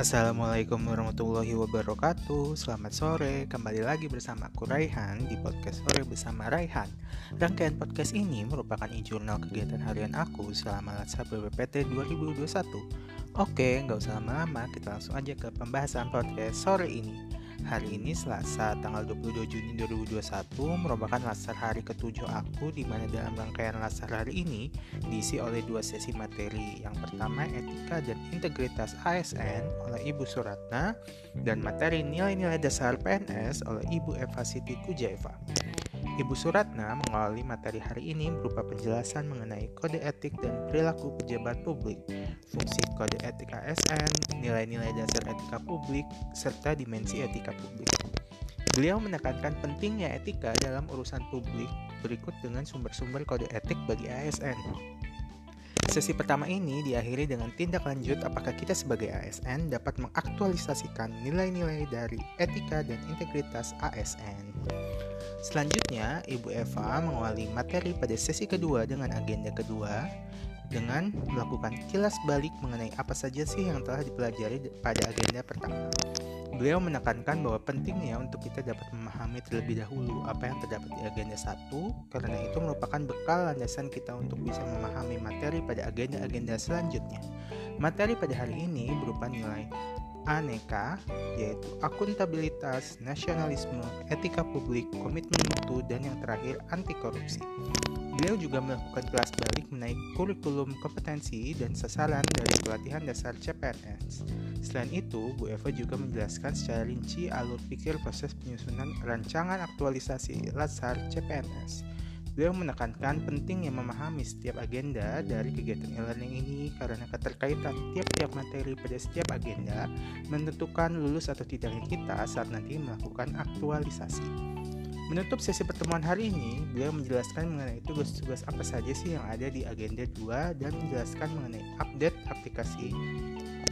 Assalamualaikum warahmatullahi wabarakatuh. Selamat sore, kembali lagi bersama aku Raihan di podcast Sore Bersama Raihan. Rangkaian podcast ini merupakan e-jurnal kegiatan harian aku selama Latsar BPPT 2021 Oke, nggak usah lama-lama, kita langsung aja ke pembahasan podcast sore ini Hari ini Selasa tanggal 22 Juni 2021 merupakan lasar hari ketujuh aku di mana dalam rangkaian lasar hari ini diisi oleh dua sesi materi. Yang pertama etika dan integritas ASN oleh Ibu Suratna dan materi nilai-nilai dasar PNS oleh Ibu Eva Siti Kujaeva. Ibu Suratna mengawali materi hari ini berupa penjelasan mengenai kode etik dan perilaku pejabat publik, fungsi kode etik ASN, nilai-nilai dasar etika publik, serta dimensi etika publik. Beliau menekankan pentingnya etika dalam urusan publik berikut dengan sumber-sumber kode etik bagi ASN. Sesi pertama ini diakhiri dengan tindak lanjut apakah kita sebagai ASN dapat mengaktualisasikan nilai-nilai dari etika dan integritas ASN. Selanjutnya, Ibu Eva mengawali materi pada sesi kedua dengan agenda kedua dengan melakukan kilas balik mengenai apa saja sih yang telah dipelajari pada agenda pertama. Beliau menekankan bahwa pentingnya untuk kita dapat memahami terlebih dahulu apa yang terdapat di agenda 1 karena itu merupakan bekal landasan kita untuk bisa memahami materi pada agenda-agenda selanjutnya. Materi pada hari ini berupa nilai aneka yaitu akuntabilitas, nasionalisme, etika publik, komitmen mutu, dan yang terakhir anti korupsi. Beliau juga melakukan kelas balik mengenai kurikulum kompetensi dan sasaran dari pelatihan dasar CPNS. Selain itu, Bu Eva juga menjelaskan secara rinci alur pikir proses penyusunan rancangan aktualisasi Lasar CPNS. Beliau menekankan pentingnya memahami setiap agenda dari kegiatan e-learning ini karena keterkaitan tiap-tiap materi pada setiap agenda menentukan lulus atau tidaknya kita saat nanti melakukan aktualisasi. Menutup sesi pertemuan hari ini, beliau menjelaskan mengenai tugas-tugas apa saja sih yang ada di agenda 2 dan menjelaskan mengenai update aplikasi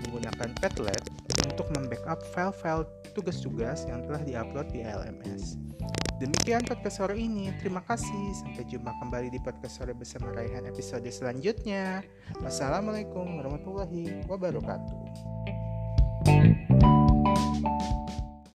menggunakan Padlet untuk membackup file-file tugas-tugas yang telah diupload di LMS. Demikian podcast sore ini. Terima kasih. Sampai jumpa kembali di podcast sore bersama Raihan episode selanjutnya. Wassalamualaikum warahmatullahi wabarakatuh.